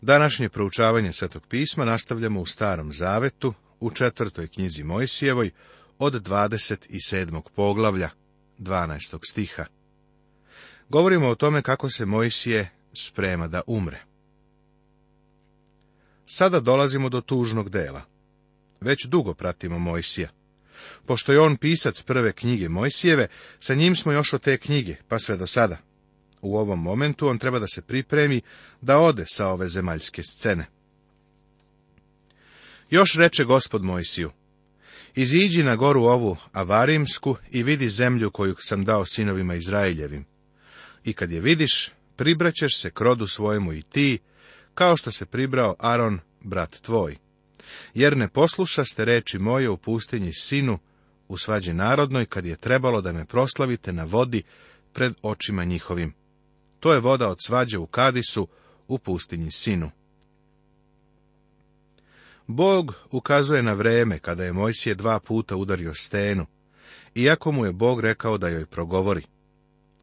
Današnje proučavanje Svetog pisma nastavljamo u Starom Zavetu, u četvrtoj knjizi Mojsijevoj, od 27. poglavlja, 12. stiha. Govorimo o tome kako se Mojsije sprema da umre. Sada dolazimo do tužnog dela. Već dugo pratimo Mojsija. Pošto je on pisac prve knjige Mojsijeve, sa njim smo još od te knjige, pa sve do sada. U ovom momentu on treba da se pripremi da ode sa ove zemaljske scene. Još reče gospod Mojsiju, iziđi na goru ovu avarimsku i vidi zemlju koju sam dao sinovima Izraeljevim. I kad je vidiš, pribraćeš se krodu svojemu i ti, kao što se pribrao Aron, brat tvoj. Jer ne poslušaste reči moje u pustinji sinu, u svađi narodnoj, kad je trebalo da me proslavite na vodi pred očima njihovim. To je voda od svađe u Kadisu, u pustinji Sinu. Bog ukazuje na vreme kada je Mojsije dva puta udario stenu, iako mu je Bog rekao da joj progovori.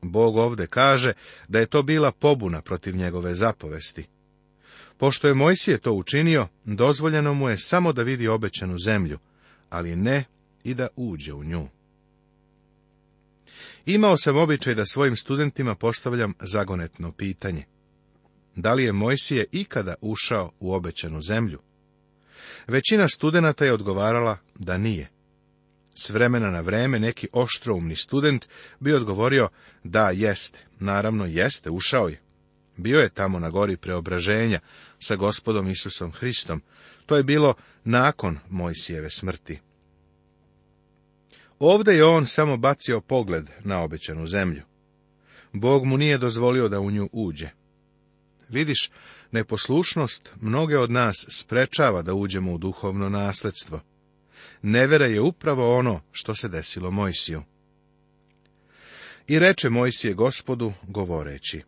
Bog ovde kaže da je to bila pobuna protiv njegove zapovesti. Pošto je Mojsije to učinio, dozvoljeno mu je samo da vidi obećanu zemlju, ali ne i da uđe u nju. Imao sam običaj da svojim studentima postavljam zagonetno pitanje. Da li je Mojsije ikada ušao u obećanu zemlju? Većina studenata je odgovarala da nije. S vremena na vreme neki oštroumni student bi odgovorio da jeste, naravno jeste, ušao je. Bio je tamo na gori preobraženja sa gospodom Isusom Hristom. To je bilo nakon Mojsijeve smrti. Ovdje je on samo bacio pogled na obećanu zemlju. Bog mu nije dozvolio da u nju uđe. Vidiš, neposlušnost mnoge od nas sprečava da uđemo u duhovno nasledstvo. Nevera je upravo ono što se desilo Mojsiju. I reče Mojsije gospodu, govoreći,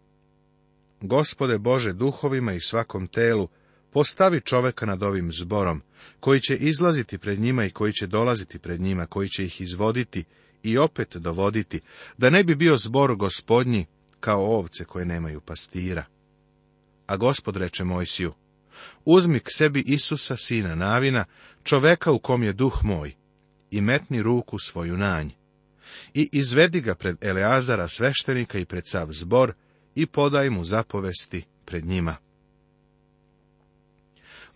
Gospode Bože duhovima i svakom telu, Postavi čoveka nad ovim zborom, koji će izlaziti pred njima i koji će dolaziti pred njima, koji će ih izvoditi i opet dovoditi, da ne bi bio zbor gospodnji kao ovce koje nemaju pastira. A gospod reče Mojsiju, uzmi k sebi Isusa, sina Navina, čoveka u kom je duh moj, i metni ruku svoju nanj. I izvedi ga pred Eleazara sveštenika i pred sav zbor, i podaj mu zapovesti pred njima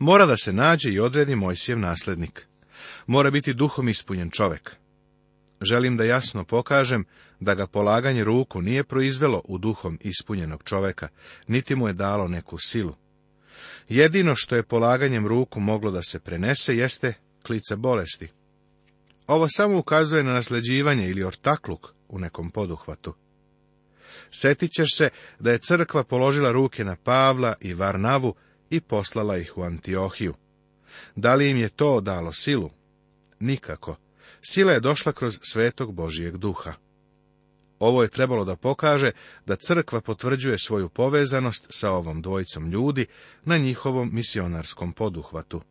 mora da se nađe i odredi Mojsijev naslednik. Mora biti duhom ispunjen čovek. Želim da jasno pokažem da ga polaganje ruku nije proizvelo u duhom ispunjenog čoveka, niti mu je dalo neku silu. Jedino što je polaganjem ruku moglo da se prenese jeste klica bolesti. Ovo samo ukazuje na nasleđivanje ili ortakluk u nekom poduhvatu. Setit se da je crkva položila ruke na Pavla i Varnavu i poslala ih u Antiohiju. Da li im je to dalo silu? Nikako. Sila je došla kroz svetog Božijeg duha. Ovo je trebalo da pokaže da crkva potvrđuje svoju povezanost sa ovom dvojicom ljudi na njihovom misionarskom poduhvatu.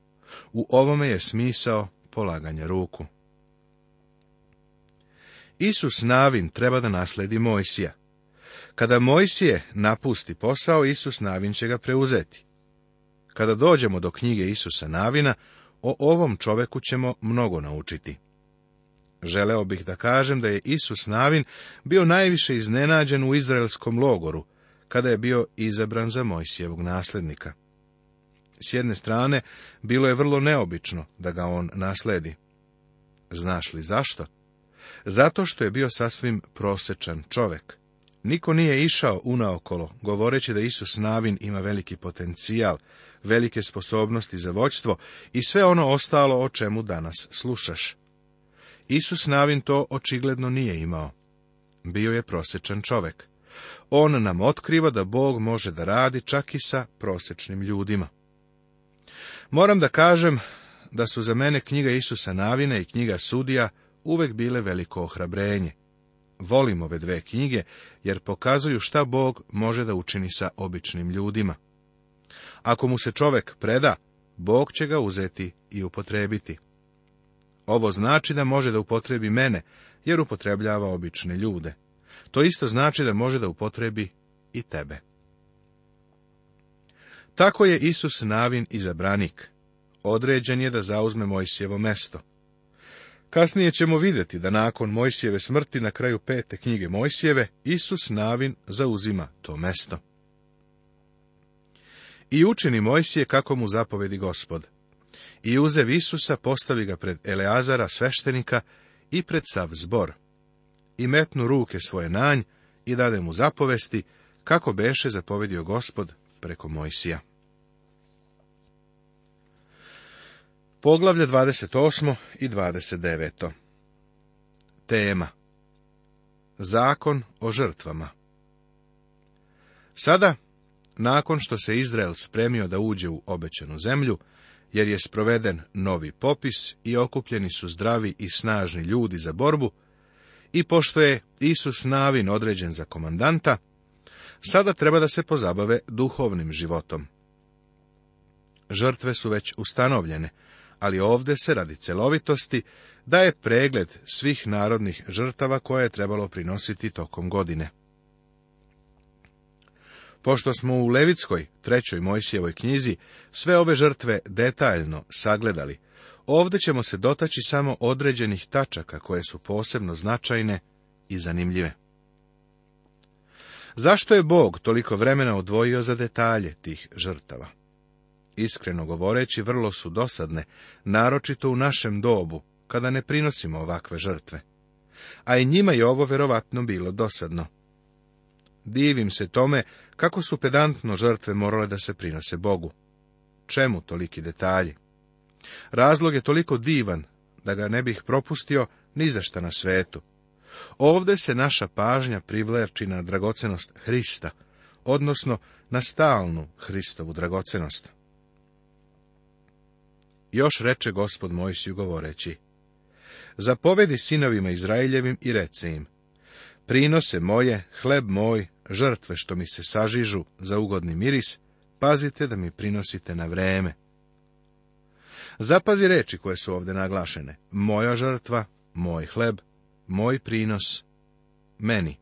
U ovome je smisao polaganja ruku. Isus Navin treba da nasledi Mojsija. Kada Mojsije napusti posao, Isus Navin će ga preuzeti. Kada dođemo do knjige Isusa Navina, o ovom čoveku ćemo mnogo naučiti. Želeo bih da kažem da je Isus Navin bio najviše iznenađen u izraelskom logoru, kada je bio izabran za Mojsijevog nasljednika. S jedne strane, bilo je vrlo neobično da ga on nasledi. Znaš li zašto? Zato što je bio sasvim prosječan čovek. Niko nije išao unaokolo, govoreći da Isus Navin ima veliki potencijal, velike sposobnosti za voćstvo i sve ono ostalo o čemu danas slušaš. Isus Navin to očigledno nije imao. Bio je prosječan čovek. On nam otkriva da Bog može da radi čak i sa prosječnim ljudima. Moram da kažem da su za mene knjiga Isusa Navina i knjiga Sudija uvek bile veliko ohrabrenje. Volim ove dve knjige jer pokazuju šta Bog može da učini sa običnim ljudima. Ako mu se čovek preda, Bog će ga uzeti i upotrebiti. Ovo znači da može da upotrebi mene, jer upotrebljava obične ljude. To isto znači da može da upotrebi i tebe. Tako je Isus navin izabranik. Određen je da zauzme Mojsijevo mesto. Kasnije ćemo vidjeti da nakon Mojsijeve smrti na kraju pete knjige Mojsijeve, Isus navin zauzima to mesto. I učini Mojsije kako mu zapovedi gospod. I uzev Isusa, postavi ga pred Eleazara, sveštenika, i pred sav zbor. I metnu ruke svoje nanj i dade mu zapovesti, kako beše zapovedio gospod preko Mojsija. Poglavlje 28. i 29. Tema Zakon o žrtvama Sada nakon što se Izrael spremio da uđe u obećenu zemlju, jer je sproveden novi popis i okupljeni su zdravi i snažni ljudi za borbu, i pošto je Isus Navin određen za komandanta, sada treba da se pozabave duhovnim životom. Žrtve su već ustanovljene, ali ovdje se radi celovitosti daje pregled svih narodnih žrtava koje je trebalo prinositi tokom godine. Pošto smo u Levitskoj, trećoj Mojsijevoj knjizi, sve ove žrtve detaljno sagledali, ovdje ćemo se dotaći samo određenih tačaka koje su posebno značajne i zanimljive. Zašto je Bog toliko vremena odvojio za detalje tih žrtava? Iskreno govoreći, vrlo su dosadne, naročito u našem dobu, kada ne prinosimo ovakve žrtve. A i njima je ovo verovatno bilo dosadno. Divim se tome kako su pedantno žrtve morale da se prinose Bogu. Čemu toliki detalji? Razlog je toliko divan da ga ne bih propustio ni za šta na svetu. Ovde se naša pažnja privlači na dragocenost Hrista, odnosno na stalnu Hristovu dragocenost. Još reče gospod Mojsiju govoreći, Zapovedi sinovima Izraeljevim i reci im, prinose moje, hleb moj, žrtve što mi se sažižu za ugodni miris, pazite da mi prinosite na vreme. Zapazi reči koje su ovdje naglašene. Moja žrtva, moj hleb, moj prinos, meni.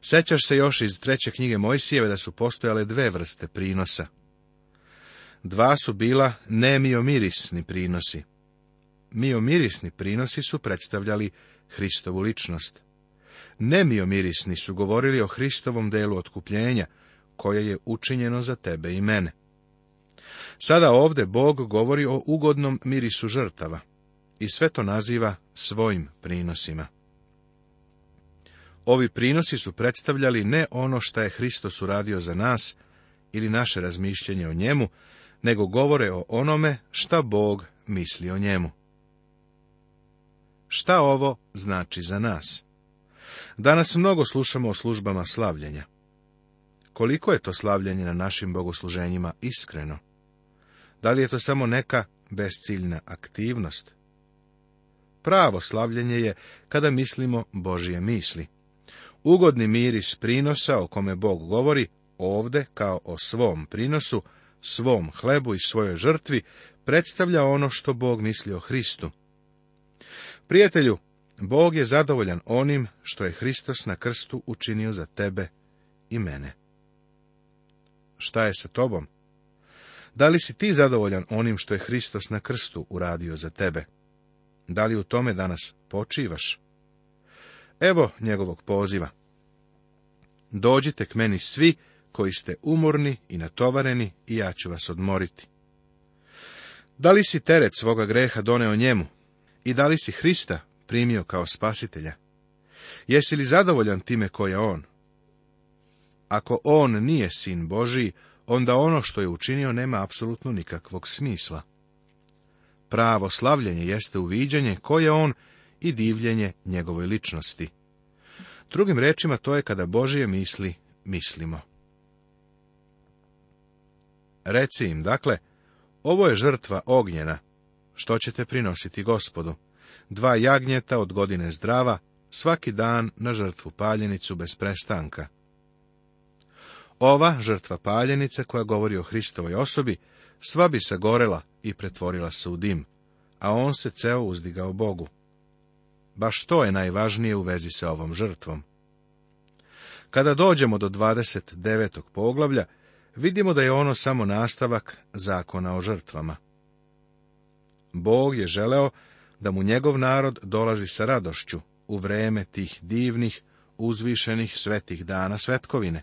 Sećaš se još iz treće knjige Mojsijeve da su postojale dve vrste prinosa. Dva su bila nemiomirisni prinosi. Miomirisni prinosi su predstavljali Hristovu ličnost mirisni su govorili o Hristovom delu otkupljenja, koje je učinjeno za tebe i mene. Sada ovdje Bog govori o ugodnom mirisu žrtava i sve to naziva svojim prinosima. Ovi prinosi su predstavljali ne ono što je Hristos uradio za nas ili naše razmišljanje o njemu, nego govore o onome šta Bog misli o njemu. Šta ovo znači za nas? Danas mnogo slušamo o službama slavljenja. Koliko je to slavljenje na našim bogosluženjima iskreno? Da li je to samo neka besciljna aktivnost? Pravo slavljenje je kada mislimo Božije misli. Ugodni miris prinosa o kome Bog govori ovde kao o svom prinosu, svom hlebu i svojoj žrtvi predstavlja ono što Bog misli o Hristu. Prijatelju, Bog je zadovoljan onim što je Hristos na krstu učinio za tebe i mene. Šta je sa tobom? Da li si ti zadovoljan onim što je Hristos na krstu uradio za tebe? Da li u tome danas počivaš? Evo njegovog poziva. Dođite k meni svi koji ste umorni i natovareni i ja ću vas odmoriti. Da li si teret svoga greha doneo njemu? I da li si Hrista primio kao spasitelja? Jesi li zadovoljan time ko je on? Ako on nije sin Božiji, onda ono što je učinio nema apsolutno nikakvog smisla. Pravo slavljenje jeste uviđanje ko je on i divljenje njegovoj ličnosti. Drugim rečima to je kada Božije misli, mislimo. Reci im, dakle, ovo je žrtva ognjena, što ćete prinositi gospodu dva jagnjeta od godine zdrava, svaki dan na žrtvu paljenicu bez prestanka. Ova žrtva paljenice, koja govori o Hristovoj osobi, sva bi se gorela i pretvorila se u dim, a on se ceo uzdigao Bogu. Baš to je najvažnije u vezi sa ovom žrtvom. Kada dođemo do 29. poglavlja, vidimo da je ono samo nastavak zakona o žrtvama. Bog je želeo da mu njegov narod dolazi sa radošću u vreme tih divnih, uzvišenih svetih dana svetkovine.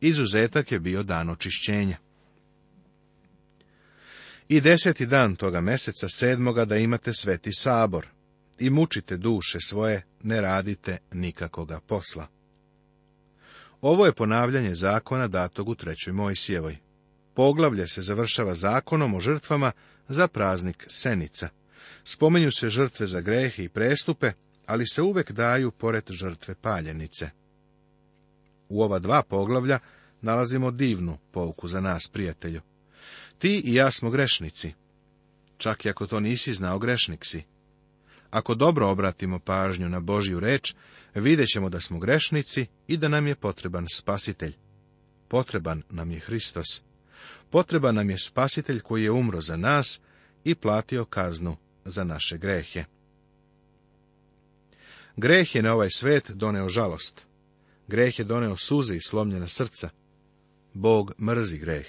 Izuzetak je bio dan očišćenja. I deseti dan toga meseca sedmoga da imate sveti sabor i mučite duše svoje, ne radite nikakoga posla. Ovo je ponavljanje zakona datog u trećoj Mojsijevoj. Poglavlje se završava zakonom o žrtvama za praznik Senica. Spomenju se žrtve za grehe i prestupe, ali se uvek daju pored žrtve paljenice. U ova dva poglavlja nalazimo divnu pouku za nas, prijatelju. Ti i ja smo grešnici. Čak i ako to nisi znao, grešnik si. Ako dobro obratimo pažnju na Božju reč, vidjet ćemo da smo grešnici i da nam je potreban spasitelj. Potreban nam je Hristos. Potreban nam je spasitelj koji je umro za nas i platio kaznu za naše grehe. Greh je na ovaj svet doneo žalost. Greh je doneo suze i slomljena srca. Bog mrzi greh.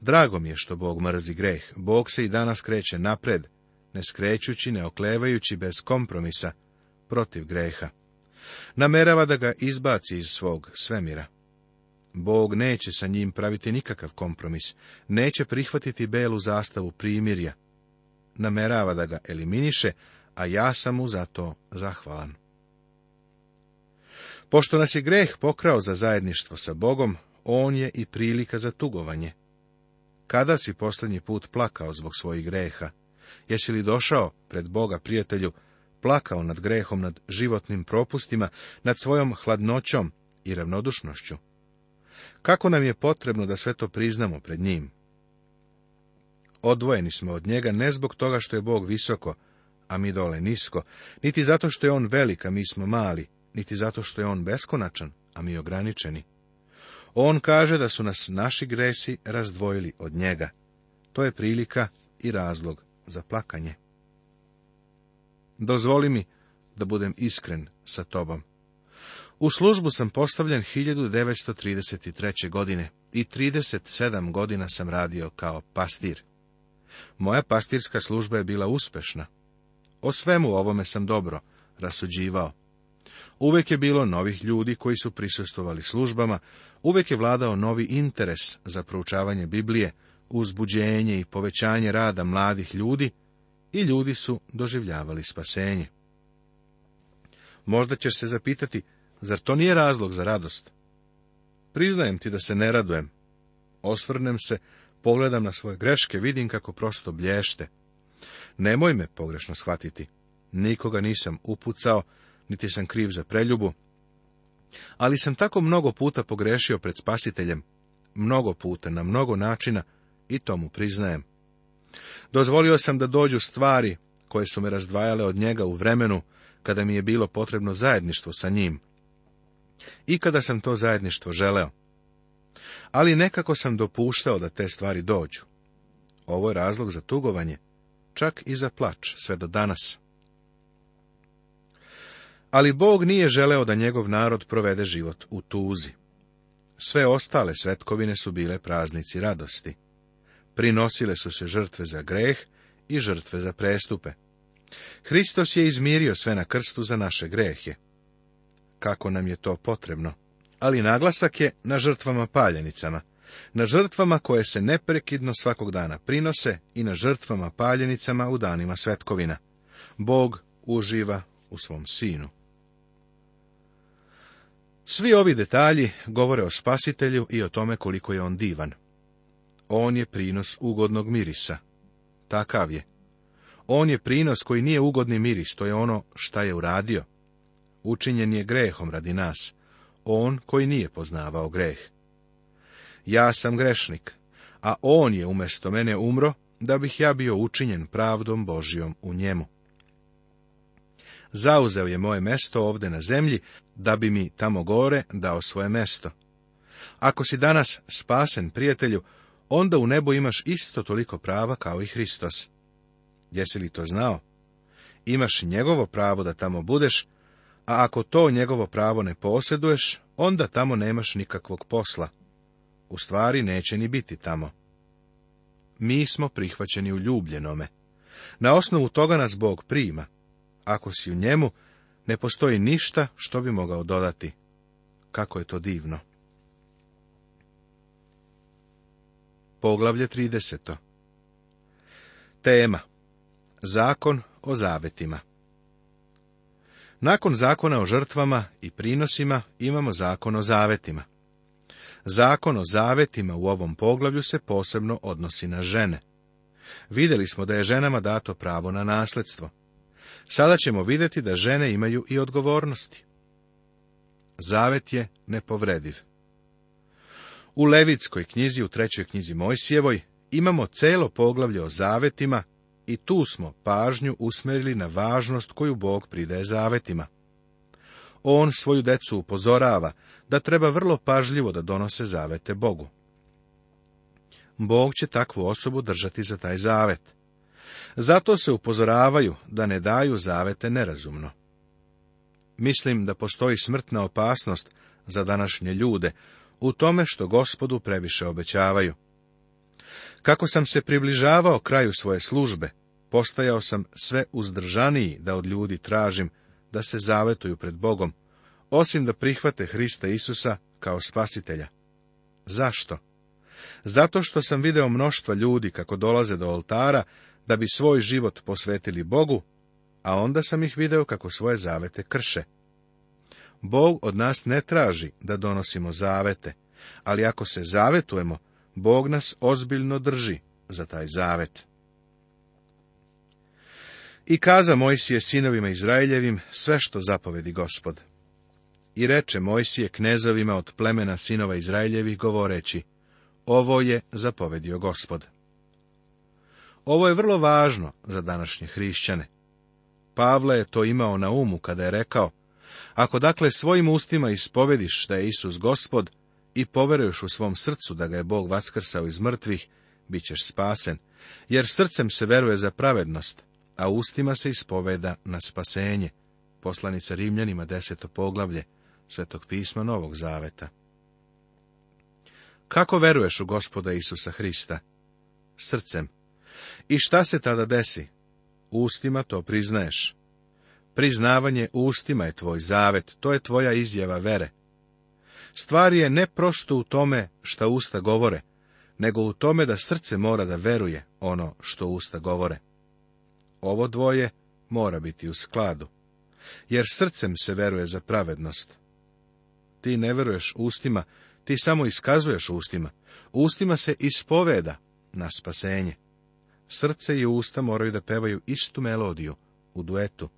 Drago mi je što Bog mrzi greh. Bog se i danas kreće napred, ne skrećući, ne oklevajući bez kompromisa, protiv greha. Namerava da ga izbaci iz svog svemira. Bog neće sa njim praviti nikakav kompromis, neće prihvatiti belu zastavu primirja, namerava da ga eliminiše, a ja sam mu za to zahvalan. Pošto nas je greh pokrao za zajedništvo sa Bogom, on je i prilika za tugovanje. Kada si posljednji put plakao zbog svojih greha? Jesi li došao pred Boga prijatelju, plakao nad grehom, nad životnim propustima, nad svojom hladnoćom i ravnodušnošću? Kako nam je potrebno da sve to priznamo pred njim? Odvojeni smo od njega ne zbog toga što je Bog visoko, a mi dole nisko, niti zato što je on velik, a mi smo mali, niti zato što je on beskonačan, a mi ograničeni. On kaže da su nas naši gresi razdvojili od njega. To je prilika i razlog za plakanje. Dozvoli mi da budem iskren sa tobom. U službu sam postavljen 1933. godine i 37 godina sam radio kao pastir. Moja pastirska služba je bila uspešna. O svemu ovome sam dobro rasuđivao. Uvijek je bilo novih ljudi koji su prisustovali službama, uvijek je vladao novi interes za proučavanje Biblije, uzbuđenje i povećanje rada mladih ljudi i ljudi su doživljavali spasenje. Možda ćeš se zapitati, zar to nije razlog za radost? Priznajem ti da se ne radujem. Osvrnem se pogledam na svoje greške, vidim kako prosto blješte. Nemoj me pogrešno shvatiti. Nikoga nisam upucao, niti sam kriv za preljubu. Ali sam tako mnogo puta pogrešio pred spasiteljem. Mnogo puta, na mnogo načina, i to mu priznajem. Dozvolio sam da dođu stvari koje su me razdvajale od njega u vremenu kada mi je bilo potrebno zajedništvo sa njim. I kada sam to zajedništvo želeo ali nekako sam dopuštao da te stvari dođu. Ovo je razlog za tugovanje, čak i za plač, sve do danas. Ali Bog nije želeo da njegov narod provede život u tuzi. Sve ostale svetkovine su bile praznici radosti. Prinosile su se žrtve za greh i žrtve za prestupe. Hristos je izmirio sve na krstu za naše grehe. Kako nam je to potrebno? ali naglasak je na žrtvama paljenicama, na žrtvama koje se neprekidno svakog dana prinose i na žrtvama paljenicama u danima svetkovina. Bog uživa u svom sinu. Svi ovi detalji govore o spasitelju i o tome koliko je on divan. On je prinos ugodnog mirisa. Takav je. On je prinos koji nije ugodni miris, to je ono šta je uradio. Učinjen je grehom radi nas, on koji nije poznavao greh. Ja sam grešnik, a on je umesto mene umro, da bih ja bio učinjen pravdom Božijom u njemu. Zauzeo je moje mesto ovde na zemlji, da bi mi tamo gore dao svoje mesto. Ako si danas spasen prijatelju, onda u nebu imaš isto toliko prava kao i Hristos. Jesi li to znao? Imaš njegovo pravo da tamo budeš, a ako to njegovo pravo ne posjeduješ, onda tamo nemaš nikakvog posla. U stvari neće ni biti tamo. Mi smo prihvaćeni u ljubljenome. Na osnovu toga nas Bog prima. Ako si u njemu, ne postoji ništa što bi mogao dodati. Kako je to divno. Poglavlje 30. Tema. Zakon o zavetima. Nakon zakona o žrtvama i prinosima imamo zakon o zavetima. Zakon o zavetima u ovom poglavlju se posebno odnosi na žene. Vidjeli smo da je ženama dato pravo na nasledstvo. Sada ćemo vidjeti da žene imaju i odgovornosti. Zavet je nepovrediv. U Levitskoj knjizi, u trećoj knjizi Mojsijevoj, imamo celo poglavlje o zavetima i tu smo pažnju usmerili na važnost koju Bog pridaje zavetima. On svoju decu upozorava da treba vrlo pažljivo da donose zavete Bogu. Bog će takvu osobu držati za taj zavet. Zato se upozoravaju da ne daju zavete nerazumno. Mislim da postoji smrtna opasnost za današnje ljude u tome što gospodu previše obećavaju. Kako sam se približavao kraju svoje službe, postajao sam sve uzdržaniji da od ljudi tražim da se zavetuju pred Bogom, osim da prihvate Hrista Isusa kao spasitelja. Zašto? Zato što sam video mnoštva ljudi kako dolaze do oltara da bi svoj život posvetili Bogu, a onda sam ih video kako svoje zavete krše. Bog od nas ne traži da donosimo zavete, ali ako se zavetujemo, Bog nas ozbiljno drži za taj zavet. I kaza Mojsije sinovima Izraeljevim sve što zapovedi gospod. I reče Mojsije knezovima od plemena sinova Izraeljevih govoreći, ovo je zapovedio gospod. Ovo je vrlo važno za današnje hrišćane. Pavle je to imao na umu kada je rekao, ako dakle svojim ustima ispovediš da je Isus gospod, i poveruješ u svom srcu da ga je Bog vaskrsao iz mrtvih, bit ćeš spasen, jer srcem se veruje za pravednost, a ustima se ispoveda na spasenje. Poslanica Rimljanima, deseto poglavlje, svetog pisma Novog Zaveta. Kako veruješ u gospoda Isusa Hrista? Srcem. I šta se tada desi? Ustima to priznaješ. Priznavanje ustima je tvoj zavet, to je tvoja izjava vere. Stvar je ne prosto u tome šta usta govore, nego u tome da srce mora da veruje ono što usta govore. Ovo dvoje mora biti u skladu, jer srcem se veruje za pravednost. Ti ne veruješ ustima, ti samo iskazuješ ustima. Ustima se ispoveda na spasenje. Srce i usta moraju da pevaju istu melodiju u duetu.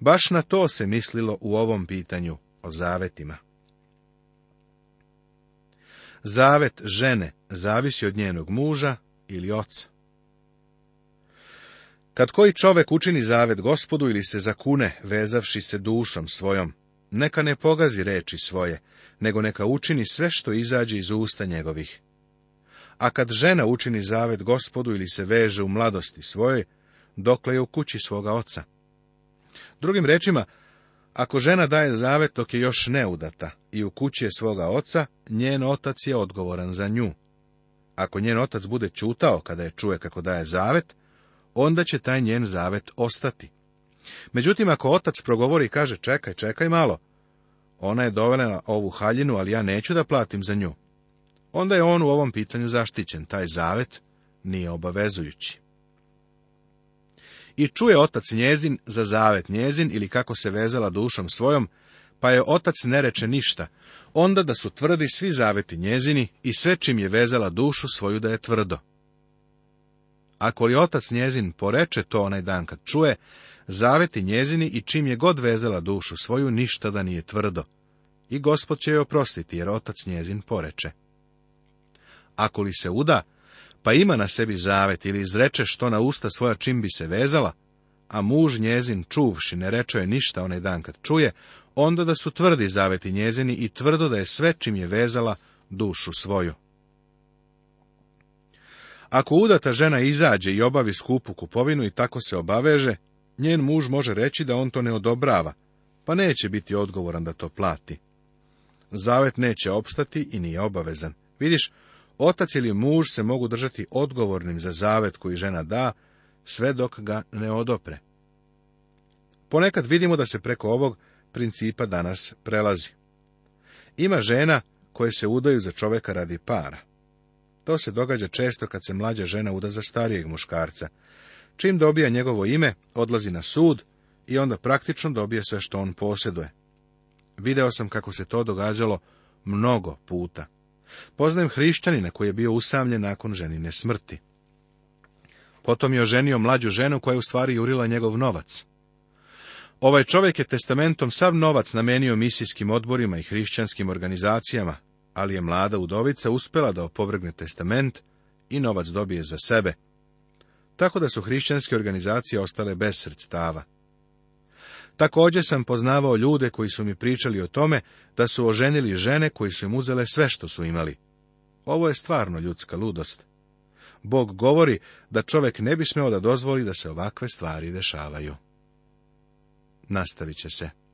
Baš na to se mislilo u ovom pitanju o zavetima. Zavet žene zavisi od njenog muža ili oca. Kad koji čovek učini zavet gospodu ili se zakune, vezavši se dušom svojom, neka ne pogazi reči svoje, nego neka učini sve što izađe iz usta njegovih. A kad žena učini zavet gospodu ili se veže u mladosti svoje, dokle je u kući svoga oca. Drugim rečima, ako žena daje zavet dok je još neudata i u kući je svoga oca, njen otac je odgovoran za nju. Ako njen otac bude čutao kada je čuje kako daje zavet, onda će taj njen zavet ostati. Međutim, ako otac progovori i kaže čekaj, čekaj malo, ona je dovela ovu haljinu, ali ja neću da platim za nju. Onda je on u ovom pitanju zaštićen, taj zavet nije obavezujući. I čuje otac njezin za zavet njezin ili kako se vezala dušom svojom, pa je otac ne reče ništa, onda da su tvrdi svi zaveti njezini i sve čim je vezala dušu svoju da je tvrdo. Ako li otac njezin poreče to onaj dan kad čuje, zaveti njezini i čim je god vezala dušu svoju ništa da nije tvrdo. I gospod će joj oprostiti, jer otac njezin poreče. Ako li se uda, pa ima na sebi zavet ili izreče što na usta svoja čim bi se vezala, a muž njezin čuvši ne rečeo je ništa onaj dan kad čuje, onda da su tvrdi zaveti njezini i tvrdo da je sve čim je vezala dušu svoju. Ako udata žena izađe i obavi skupu kupovinu i tako se obaveže, njen muž može reći da on to ne odobrava, pa neće biti odgovoran da to plati. Zavet neće opstati i nije obavezan. Vidiš, Otac ili muž se mogu držati odgovornim za zavet koji žena da, sve dok ga ne odopre. Ponekad vidimo da se preko ovog principa danas prelazi. Ima žena koje se udaju za čoveka radi para. To se događa često kad se mlađa žena uda za starijeg muškarca. Čim dobija njegovo ime, odlazi na sud i onda praktično dobije sve što on posjeduje. Video sam kako se to događalo mnogo puta. Poznajem hrišćanina koji je bio usamljen nakon ženine smrti. Potom je oženio mlađu ženu koja je u stvari jurila njegov novac. Ovaj čovjek je testamentom sav novac namenio misijskim odborima i hrišćanskim organizacijama, ali je mlada udovica uspela da opovrgne testament i novac dobije za sebe, tako da su hrišćanske organizacije ostale bez sredstava. Također sam poznavao ljude koji su mi pričali o tome da su oženili žene koji su im uzele sve što su imali. Ovo je stvarno ljudska ludost. Bog govori da čovjek ne bi smio da dozvoli da se ovakve stvari dešavaju. Nastavit će se.